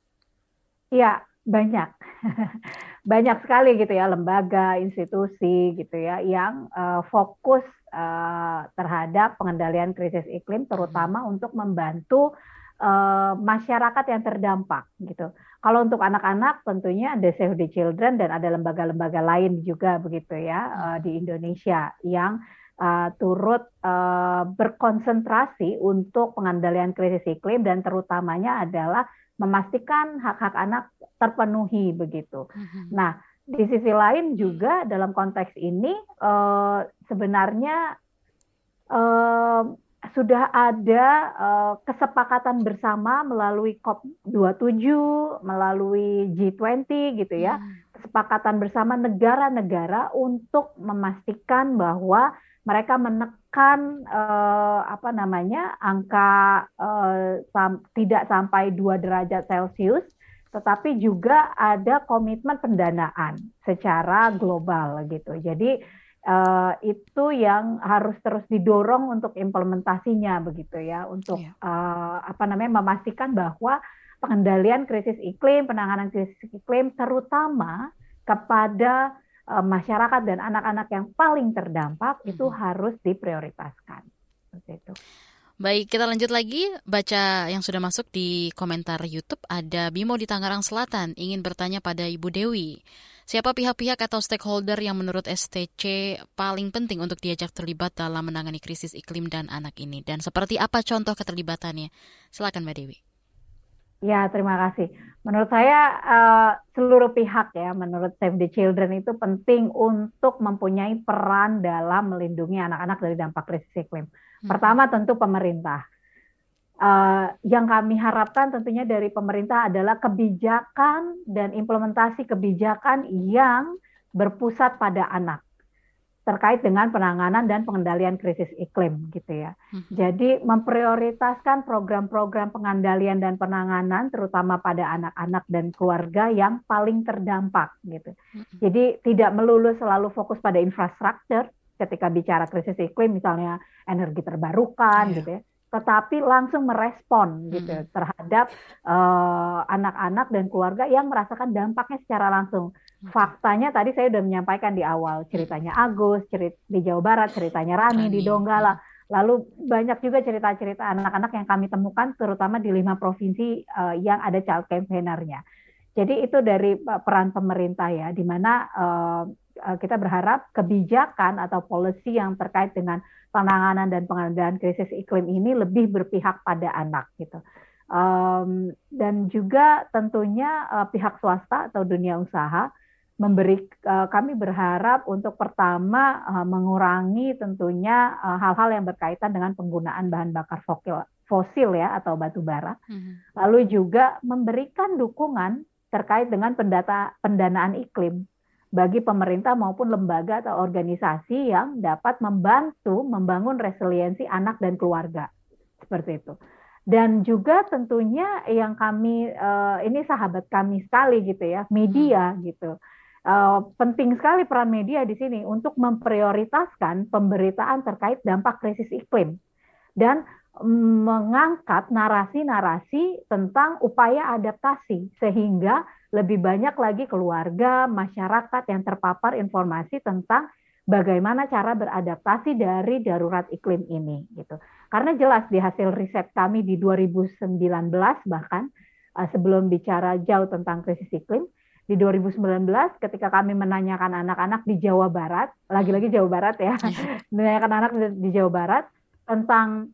Iya, banyak. banyak sekali gitu ya lembaga, institusi gitu ya yang uh, fokus uh, terhadap pengendalian krisis iklim terutama untuk membantu uh, masyarakat yang terdampak gitu. Kalau untuk anak-anak tentunya ada Save the Children dan ada lembaga-lembaga lain juga begitu ya uh, di Indonesia yang uh, turut uh, berkonsentrasi untuk pengendalian krisis iklim dan terutamanya adalah memastikan hak-hak anak terpenuhi begitu. Mm-hmm. Nah, di sisi lain juga dalam konteks ini uh, sebenarnya uh, sudah ada uh, kesepakatan bersama melalui COP27, melalui G20 gitu ya. Hmm. Kesepakatan bersama negara-negara untuk memastikan bahwa mereka menekan uh, apa namanya angka uh, sam tidak sampai 2 derajat Celcius, tetapi juga ada komitmen pendanaan secara global gitu. Jadi uh, itu yang harus terus didorong untuk implementasinya begitu ya untuk yeah. Iya. uh, apa namanya memastikan bahwa pengendalian krisis iklim penanganan krisis iklim terutama kepada uh, masyarakat dan anak-anak yang paling terdampak mm -hmm. itu harus diprioritaskan seperti itu. Baik, kita lanjut lagi baca yang sudah masuk di komentar YouTube. Ada Bimo di Tangerang Selatan ingin bertanya pada Ibu Dewi. Siapa pihak-pihak atau stakeholder yang menurut STC paling penting untuk diajak terlibat dalam menangani krisis iklim dan anak ini? Dan seperti apa contoh keterlibatannya? Silakan Mbak Dewi. Ya, terima kasih. Menurut saya uh, seluruh pihak ya, menurut Save the Children itu penting untuk mempunyai peran dalam melindungi anak-anak dari dampak krisis iklim. Hmm. Pertama tentu pemerintah uh, yang kami harapkan tentunya dari pemerintah adalah kebijakan dan implementasi kebijakan yang berpusat pada anak terkait dengan penanganan dan pengendalian krisis iklim gitu ya. Hmm. Jadi memprioritaskan program-program pengendalian dan penanganan terutama pada anak-anak dan keluarga yang paling terdampak gitu. Hmm. Jadi tidak melulu selalu fokus pada infrastruktur ketika bicara krisis iklim misalnya energi terbarukan yeah. gitu ya tetapi langsung merespon gitu hmm. terhadap eh, anak-anak uh, dan keluarga yang merasakan dampaknya secara langsung. Faktanya tadi saya sudah menyampaikan di awal ceritanya Agus, cerit di Jawa Barat, ceritanya Rani di Donggala. Lalu banyak juga cerita-cerita anak-anak yang kami temukan terutama di lima provinsi uh, yang ada child campaigner-nya. Jadi itu dari eh, peran pemerintah ya, di mana uh, kita berharap kebijakan atau policy yang terkait dengan penanganan dan pengendalian krisis iklim ini lebih berpihak pada anak gitu. Um, dan juga tentunya uh, pihak swasta atau dunia usaha memberi uh, kami berharap untuk pertama uh, mengurangi tentunya hal-hal uh, yang berkaitan dengan penggunaan bahan bakar fosil, fosil ya atau batu bara. Hmm. Lalu juga memberikan dukungan terkait dengan pendata, pendanaan iklim bagi pemerintah maupun lembaga atau organisasi yang dapat membantu membangun resiliensi anak dan keluarga. Seperti itu. Dan juga tentunya yang kami uh, ini sahabat kami sekali gitu ya, media gitu. Uh, penting sekali peran media di sini untuk memprioritaskan pemberitaan terkait dampak krisis iklim dan mengangkat narasi-narasi tentang upaya adaptasi sehingga lebih banyak lagi keluarga, masyarakat yang terpapar informasi tentang bagaimana cara beradaptasi dari darurat iklim ini gitu. Karena jelas di hasil riset kami di 2019 bahkan uh, sebelum bicara jauh tentang krisis iklim di 2019 ketika kami menanyakan anak-anak di Jawa Barat, lagi-lagi Jawa Barat ya, menanyakan anak di Jawa Barat tentang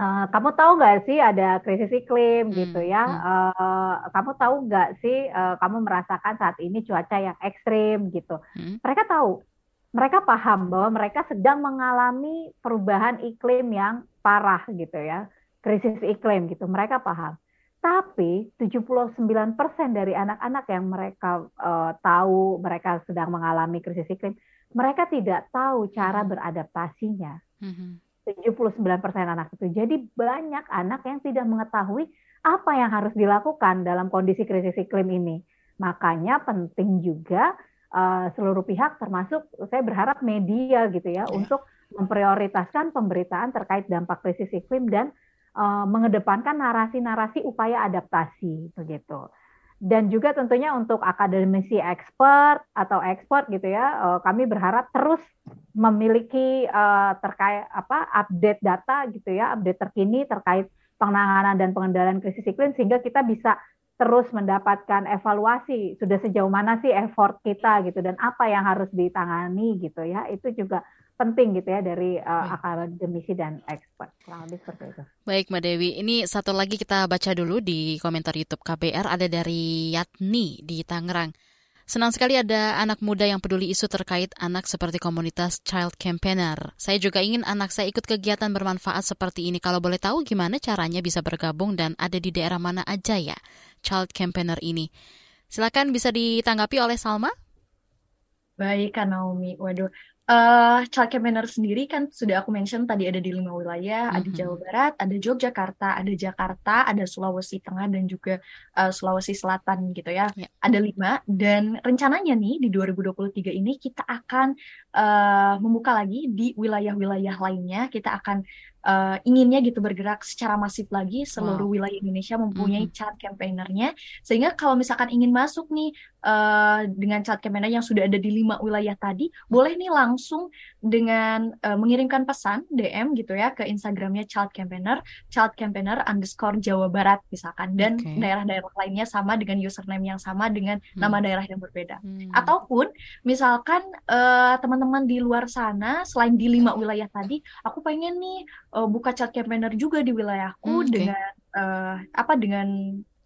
Uh, kamu tahu nggak sih ada krisis iklim hmm. gitu ya? Uh, kamu tahu nggak sih uh, kamu merasakan saat ini cuaca yang ekstrim gitu? Hmm. Mereka tahu, mereka paham bahwa mereka sedang mengalami perubahan iklim yang parah gitu ya, krisis iklim gitu. Mereka paham. Tapi 79% dari anak-anak yang mereka uh, tahu mereka sedang mengalami krisis iklim, mereka tidak tahu cara hmm. beradaptasinya. Hmm 79% anak itu. Jadi banyak anak yang tidak mengetahui apa yang harus dilakukan dalam kondisi krisis iklim ini. Makanya penting juga uh, seluruh pihak termasuk saya berharap media gitu ya yeah. untuk memprioritaskan pemberitaan terkait dampak krisis iklim dan uh, mengedepankan narasi-narasi upaya adaptasi begitu dan juga tentunya untuk akademisi expert atau ekspor gitu ya eh, kami berharap terus memiliki uh, terkait apa update data gitu ya update terkini terkait penanganan dan pengendalian krisis iklim sehingga kita bisa terus mendapatkan evaluasi sudah sejauh mana sih effort kita gitu dan apa yang harus ditangani gitu ya. Itu juga penting gitu ya dari uh, akademisi dan expert. Kurang lebih seperti itu. Baik Mbak Dewi, ini satu lagi kita baca dulu di komentar YouTube KBR ada dari Yatni di Tangerang. Senang sekali ada anak muda yang peduli isu terkait anak seperti komunitas Child Campaigner. Saya juga ingin anak saya ikut kegiatan bermanfaat seperti ini. Kalau boleh tahu gimana caranya bisa bergabung dan ada di daerah mana aja ya Child Campaigner ini. Silakan bisa ditanggapi oleh Salma. Baik, Kak Naomi. Waduh, Uh, child campaigner sendiri kan sudah aku mention tadi ada di lima wilayah, mm -hmm. ada Jawa Barat, ada Yogyakarta, ada Jakarta, ada Sulawesi Tengah dan juga uh, Sulawesi Selatan gitu ya. Yeah. Ada lima dan rencananya nih di 2023 ini kita akan uh, membuka lagi di wilayah-wilayah lainnya. Kita akan uh, inginnya gitu bergerak secara masif lagi seluruh wow. wilayah Indonesia mempunyai mm -hmm. child campaignernya sehingga kalau misalkan ingin masuk nih uh, dengan child campaigner yang sudah ada di lima wilayah tadi boleh nih langsung dengan uh, mengirimkan pesan DM gitu ya ke Instagramnya child campaigner child campaigner underscore Jawa Barat misalkan dan daerah-daerah okay. lainnya sama dengan username yang sama dengan hmm. nama daerah yang berbeda hmm. ataupun misalkan teman-teman uh, di luar sana selain di lima wilayah tadi aku pengen nih uh, buka chat campaigner juga di wilayahku hmm, okay. dengan uh, apa dengan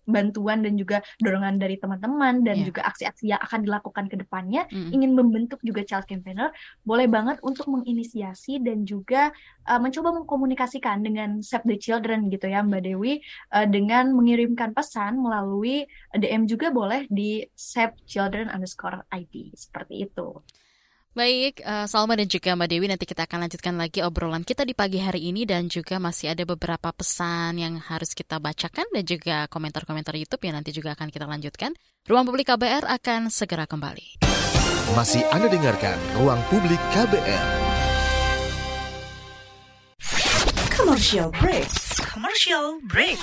bantuan dan juga dorongan dari teman-teman dan yeah. juga aksi-aksi yang akan dilakukan ke depannya mm. ingin membentuk juga child campaigner boleh banget untuk menginisiasi dan juga uh, mencoba mengkomunikasikan dengan Save the Children gitu ya Mbak Dewi uh, dengan mengirimkan pesan melalui DM juga boleh di Save Children underscore ID seperti itu. Baik, uh, Salma dan juga Mbak Dewi, nanti kita akan lanjutkan lagi obrolan kita di pagi hari ini dan juga masih ada beberapa pesan yang harus kita bacakan dan juga komentar-komentar YouTube yang nanti juga akan kita lanjutkan. Ruang Publik KBR akan segera kembali. Masih Anda dengarkan Ruang Publik KBR. Commercial break. Commercial break.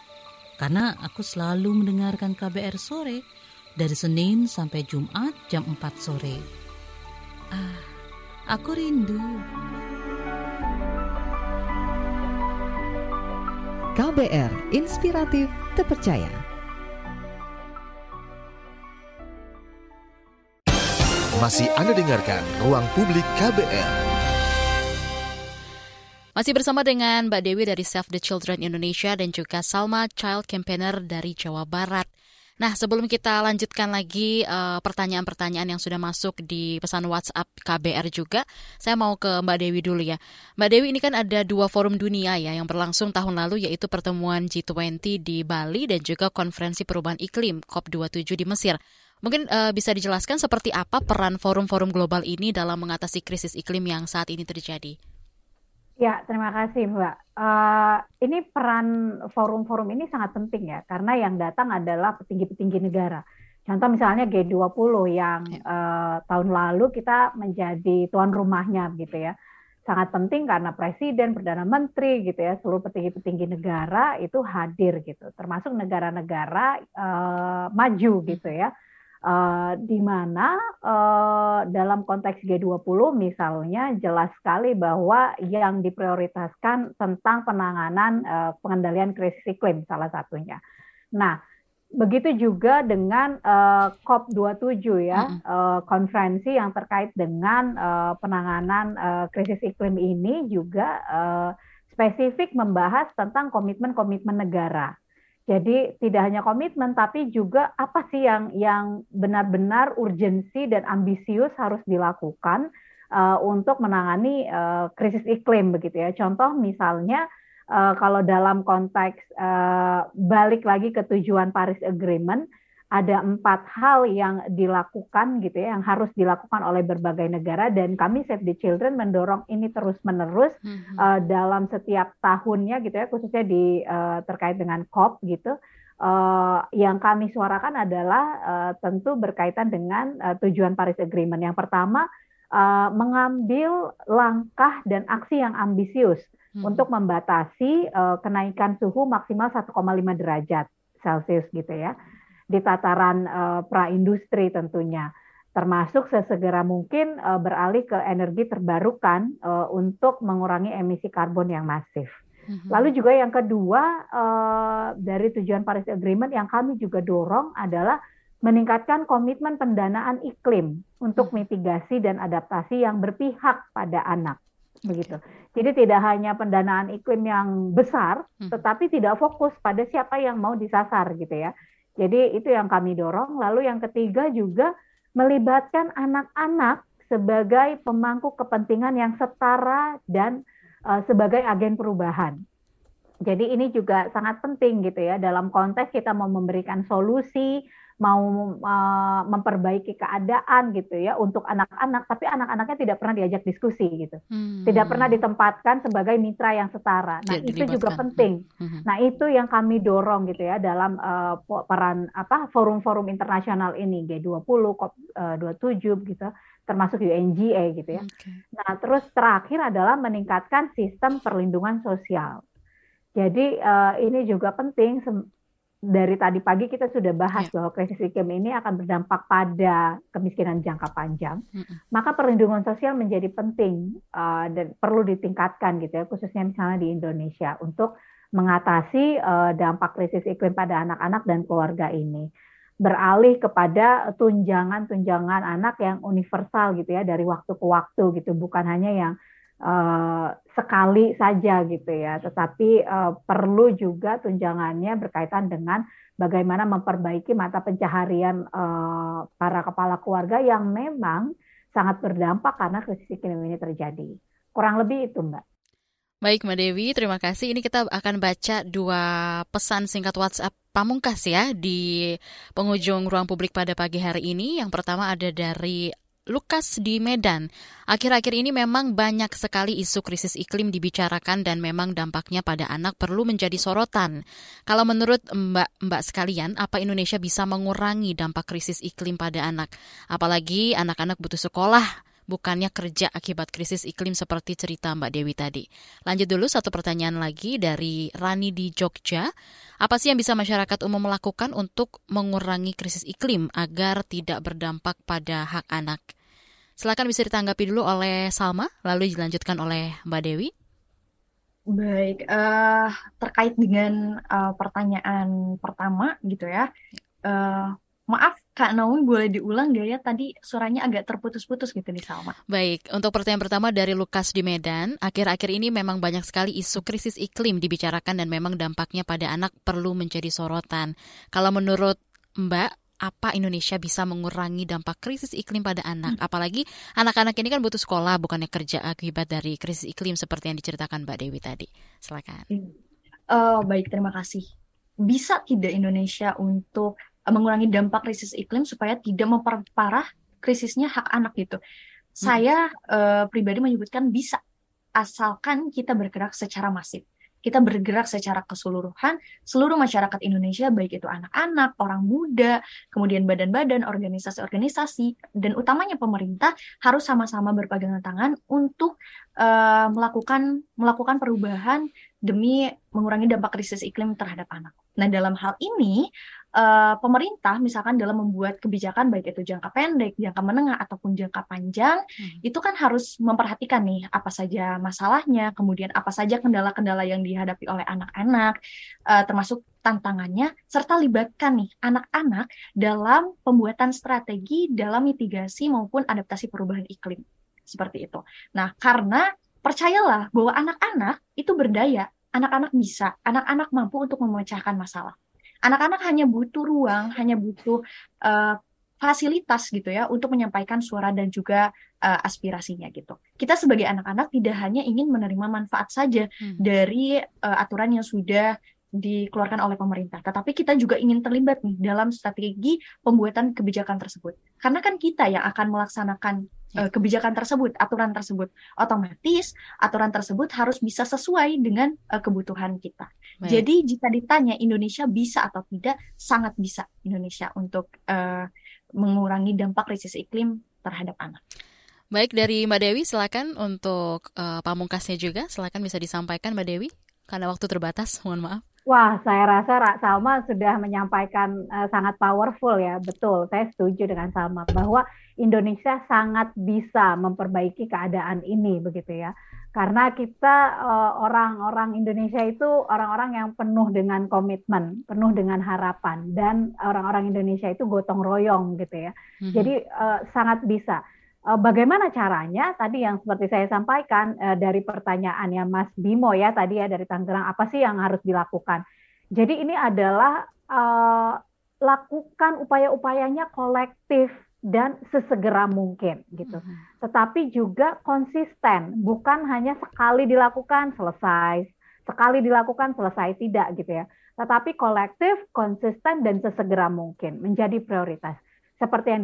karena aku selalu mendengarkan KBR sore dari Senin sampai Jumat jam 4 sore. Ah, aku rindu. KBR Inspiratif Terpercaya. Masih Anda dengarkan Ruang Publik KBR. Masih bersama dengan Mbak Dewi dari Save the Children Indonesia dan juga Salma Child Campaigner dari Jawa Barat. Nah, sebelum kita lanjutkan lagi pertanyaan pertanyaan-pertanyaan yang sudah masuk di pesan WhatsApp KBR juga, saya mau ke Mbak Dewi dulu ya. Mbak Dewi ini kan ada dua forum dunia ya yang berlangsung tahun lalu yaitu pertemuan G20 di Bali dan juga konferensi perubahan iklim COP27 di Mesir. Mungkin uh, bisa dijelaskan seperti apa peran forum-forum global ini dalam mengatasi krisis iklim yang saat ini terjadi? Ya, terima kasih Mbak. Uh, ini peran forum-forum ini sangat penting ya, karena yang datang adalah petinggi-petinggi negara. Contoh misalnya G20 yang uh, tahun lalu kita menjadi tuan rumahnya gitu ya. Sangat penting karena presiden, perdana menteri gitu ya, seluruh petinggi-petinggi negara itu hadir gitu, termasuk negara-negara uh, maju gitu ya Uh, di mana uh, dalam konteks G20 misalnya jelas sekali bahwa yang diprioritaskan tentang penanganan uh, pengendalian krisis iklim salah satunya. Nah, begitu juga dengan uh, COP27 ya, mm -hmm. uh, konferensi yang terkait dengan uh, penanganan uh, krisis iklim ini juga uh, spesifik membahas tentang komitmen-komitmen negara jadi tidak hanya komitmen tapi juga apa sih yang yang benar-benar urgensi dan ambisius harus dilakukan uh, untuk menangani uh, krisis iklim begitu ya. Contoh misalnya uh, kalau dalam konteks uh, balik lagi ke tujuan Paris Agreement ada empat hal yang dilakukan gitu ya, yang harus dilakukan oleh berbagai negara dan kami Save the Children mendorong ini terus menerus hmm. uh, dalam setiap tahunnya gitu ya, khususnya di uh, terkait dengan COP gitu. Uh, yang kami suarakan adalah uh, tentu berkaitan dengan uh, tujuan Paris Agreement. Yang pertama uh, mengambil langkah dan aksi yang ambisius hmm. untuk membatasi uh, kenaikan suhu maksimal 1,5 derajat Celcius gitu ya di tataran uh, praindustri tentunya termasuk sesegera mungkin uh, beralih ke energi terbarukan uh, untuk mengurangi emisi karbon yang masif. Mm-hmm. Lalu juga yang kedua uh, dari tujuan Paris Agreement yang kami juga dorong adalah meningkatkan komitmen pendanaan iklim untuk mm-hmm. mitigasi dan adaptasi yang berpihak pada anak begitu. Jadi tidak hanya pendanaan iklim yang besar, mm-hmm. tetapi tidak fokus pada siapa yang mau disasar gitu ya. Jadi itu yang kami dorong. Lalu yang ketiga juga melibatkan anak-anak sebagai pemangku kepentingan yang setara dan uh, sebagai agen perubahan. Jadi ini juga sangat penting gitu ya dalam konteks kita mau memberikan solusi mau uh, memperbaiki keadaan gitu ya untuk anak-anak, tapi anak-anaknya tidak pernah diajak diskusi gitu, hmm. tidak pernah ditempatkan sebagai mitra yang setara. Nah itu juga penting. Hmm. Nah itu yang kami dorong gitu ya dalam uh, peran apa forum-forum internasional ini G20, COP27 uh, gitu, termasuk UNGA gitu ya. Okay. Nah terus terakhir adalah meningkatkan sistem perlindungan sosial. Jadi uh, ini juga penting dari tadi pagi kita sudah bahas yeah. bahwa krisis iklim ini akan berdampak pada kemiskinan jangka panjang, mm -hmm. maka perlindungan sosial menjadi penting uh, dan perlu ditingkatkan gitu ya, khususnya misalnya di Indonesia untuk mengatasi uh, dampak krisis iklim pada anak-anak dan keluarga ini. Beralih kepada tunjangan-tunjangan anak yang universal gitu ya dari waktu ke waktu gitu, bukan hanya yang uh, sekali saja gitu ya, tetapi uh, perlu juga tunjangannya berkaitan dengan bagaimana memperbaiki mata pencaharian uh, para kepala keluarga yang memang sangat berdampak karena krisis iklim ini terjadi. Kurang lebih itu, Mbak. Baik, Mbak Dewi, terima kasih. Ini kita akan baca dua pesan singkat WhatsApp pamungkas ya di penghujung ruang publik pada pagi hari ini. Yang pertama ada dari Lukas di Medan. Akhir-akhir ini memang banyak sekali isu krisis iklim dibicarakan dan memang dampaknya pada anak perlu menjadi sorotan. Kalau menurut Mbak-mbak sekalian, apa Indonesia bisa mengurangi dampak krisis iklim pada anak? Apalagi anak-anak butuh sekolah, bukannya kerja akibat krisis iklim seperti cerita Mbak Dewi tadi. Lanjut dulu satu pertanyaan lagi dari Rani di Jogja. Apa sih yang bisa masyarakat umum melakukan untuk mengurangi krisis iklim agar tidak berdampak pada hak anak? Silakan bisa ditanggapi dulu oleh Salma, lalu dilanjutkan oleh Mbak Dewi. Baik, uh, terkait dengan uh, pertanyaan pertama gitu ya, uh, Maaf, Kak Naomi boleh diulang gak ya? Tadi suaranya agak terputus-putus gitu nih Salma. Baik, untuk pertanyaan pertama dari Lukas di Medan, akhir-akhir ini memang banyak sekali isu krisis iklim dibicarakan dan memang dampaknya pada anak perlu menjadi sorotan. Kalau menurut Mbak, apa Indonesia bisa mengurangi dampak krisis iklim pada anak? Hmm. Apalagi anak-anak ini kan butuh sekolah, bukannya kerja akibat dari krisis iklim seperti yang diceritakan Mbak Dewi tadi. Silakan. Uh, baik, terima kasih. Bisa tidak Indonesia untuk eh, mengurangi dampak krisis iklim supaya tidak memperparah krisisnya hak anak gitu? Hmm. Saya uh, pribadi menyebutkan bisa, asalkan kita bergerak secara masif kita bergerak secara keseluruhan seluruh masyarakat Indonesia baik itu anak-anak, orang muda, kemudian badan-badan, organisasi-organisasi dan utamanya pemerintah harus sama-sama berpegangan tangan untuk uh, melakukan melakukan perubahan demi mengurangi dampak krisis iklim terhadap anak. Nah, dalam hal ini uh, pemerintah misalkan dalam membuat kebijakan baik itu jangka pendek, jangka menengah ataupun jangka panjang, hmm. itu kan harus memperhatikan nih apa saja masalahnya, kemudian apa saja kendala-kendala yang dihadapi oleh anak-anak, uh, termasuk tantangannya, serta libatkan nih anak-anak dalam pembuatan strategi dalam mitigasi maupun adaptasi perubahan iklim seperti itu. Nah, karena percayalah bahwa anak-anak itu berdaya, anak-anak bisa, anak-anak mampu untuk memecahkan masalah anak-anak hanya butuh ruang, hanya butuh uh, fasilitas gitu ya untuk menyampaikan suara dan juga uh, aspirasinya gitu. Kita sebagai anak-anak tidak hanya ingin menerima manfaat saja hmm. dari uh, aturan yang sudah dikeluarkan oleh pemerintah, tetapi kita juga ingin terlibat nih dalam strategi pembuatan kebijakan tersebut. Karena kan kita yang akan melaksanakan uh, kebijakan tersebut, aturan tersebut. Otomatis aturan tersebut harus bisa sesuai dengan uh, kebutuhan kita. Baik. Jadi jika ditanya Indonesia bisa atau tidak, sangat bisa Indonesia untuk uh, mengurangi dampak krisis iklim terhadap anak. Baik dari Mbak Dewi, silakan untuk uh, pamungkasnya juga, silakan bisa disampaikan Mbak Dewi, karena waktu terbatas, mohon maaf. Wah, saya rasa Rak Salma sudah menyampaikan uh, sangat powerful ya. Betul, saya setuju dengan Salma bahwa Indonesia sangat bisa memperbaiki keadaan ini begitu ya. Karena kita uh, orang-orang Indonesia itu orang-orang yang penuh dengan komitmen, penuh dengan harapan dan orang-orang Indonesia itu gotong royong gitu ya. Mm-hmm. Jadi uh, sangat bisa. Eh, bagaimana caranya? Tadi yang seperti saya sampaikan uh, dari pertanyaannya Mas Bimo ya tadi ya dari Tangerang, apa sih yang harus dilakukan? Jadi ini adalah uh, lakukan upaya-upayanya kolektif dan sesegera mungkin gitu. Hmm. Tetapi juga konsisten, bukan hanya sekali dilakukan selesai, sekali dilakukan selesai tidak gitu ya. Tetapi kolektif, konsisten dan sesegera mungkin menjadi prioritas seperti yang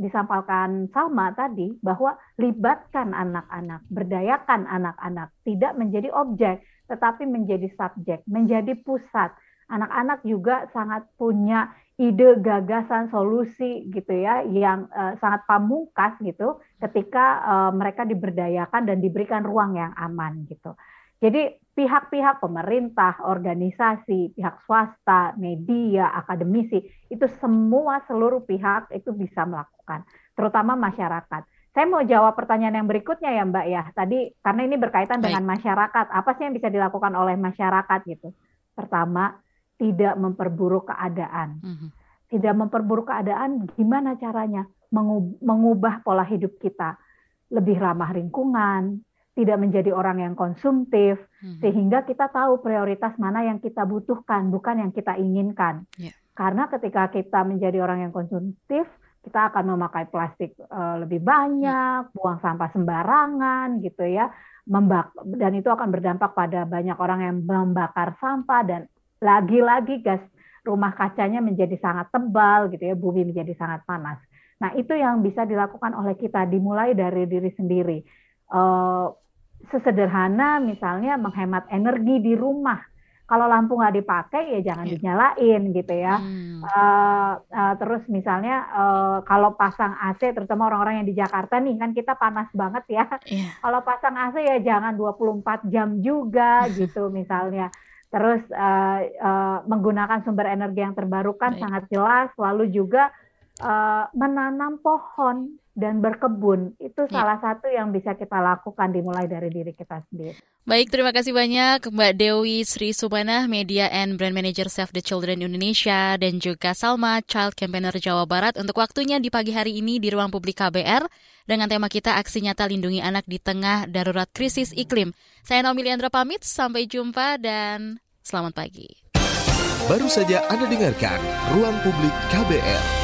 disampaikan Salma tadi bahwa libatkan anak-anak, berdayakan anak-anak, tidak menjadi objek tetapi menjadi subjek, menjadi pusat. Anak-anak juga sangat punya ide, gagasan, solusi gitu ya yang uh, sangat pamungkas gitu ketika uh, mereka diberdayakan dan diberikan ruang yang aman gitu. Jadi pihak-pihak pemerintah, organisasi, pihak swasta, media, akademisi, itu semua seluruh pihak itu bisa melakukan, terutama masyarakat. Saya mau jawab pertanyaan yang berikutnya ya Mbak ya. Tadi karena ini berkaitan Baik. dengan masyarakat, apa sih yang bisa dilakukan oleh masyarakat gitu? Pertama, tidak memperburuk keadaan. Mm -hmm. Tidak memperburuk keadaan, gimana caranya? Mengubah pola hidup kita lebih ramah lingkungan, tidak menjadi orang yang konsumtif, hmm. sehingga kita tahu prioritas mana yang kita butuhkan, bukan yang kita inginkan. Yeah. Karena ketika kita menjadi orang yang konsumtif, kita akan memakai plastik uh, lebih banyak, hmm. buang sampah sembarangan, gitu ya, membak dan itu akan berdampak pada banyak orang yang membakar sampah dan lagi-lagi gas rumah kacanya menjadi sangat tebal, gitu ya, bumi menjadi sangat panas. Nah itu yang bisa dilakukan oleh kita, dimulai dari diri sendiri. Uh, sesederhana misalnya menghemat energi di rumah. Kalau lampu nggak dipakai ya jangan yeah. dinyalain gitu ya. Hmm. Uh, uh, terus misalnya uh, kalau pasang AC, terutama orang-orang yang di Jakarta nih kan kita panas banget ya. Yeah. Kalau pasang AC ya jangan 24 jam juga gitu misalnya. Terus uh, uh, menggunakan sumber energi yang terbarukan Baik. sangat jelas. Lalu juga uh, menanam pohon dan berkebun. Itu Ya. salah satu yang bisa kita lakukan dimulai dari diri kita sendiri. Baik, terima kasih banyak Mbak Dewi Sri Sumanah, Media and Brand Manager Save the Children Indonesia, dan juga Salma, Child Campaigner Jawa Barat untuk waktunya di pagi hari ini di ruang publik KBR dengan tema kita Aksi Nyata Lindungi Anak di Tengah Darurat Krisis Iklim. Saya Naomi Liandra pamit, sampai jumpa dan selamat pagi. Baru saja Anda dengarkan Ruang Publik KBR.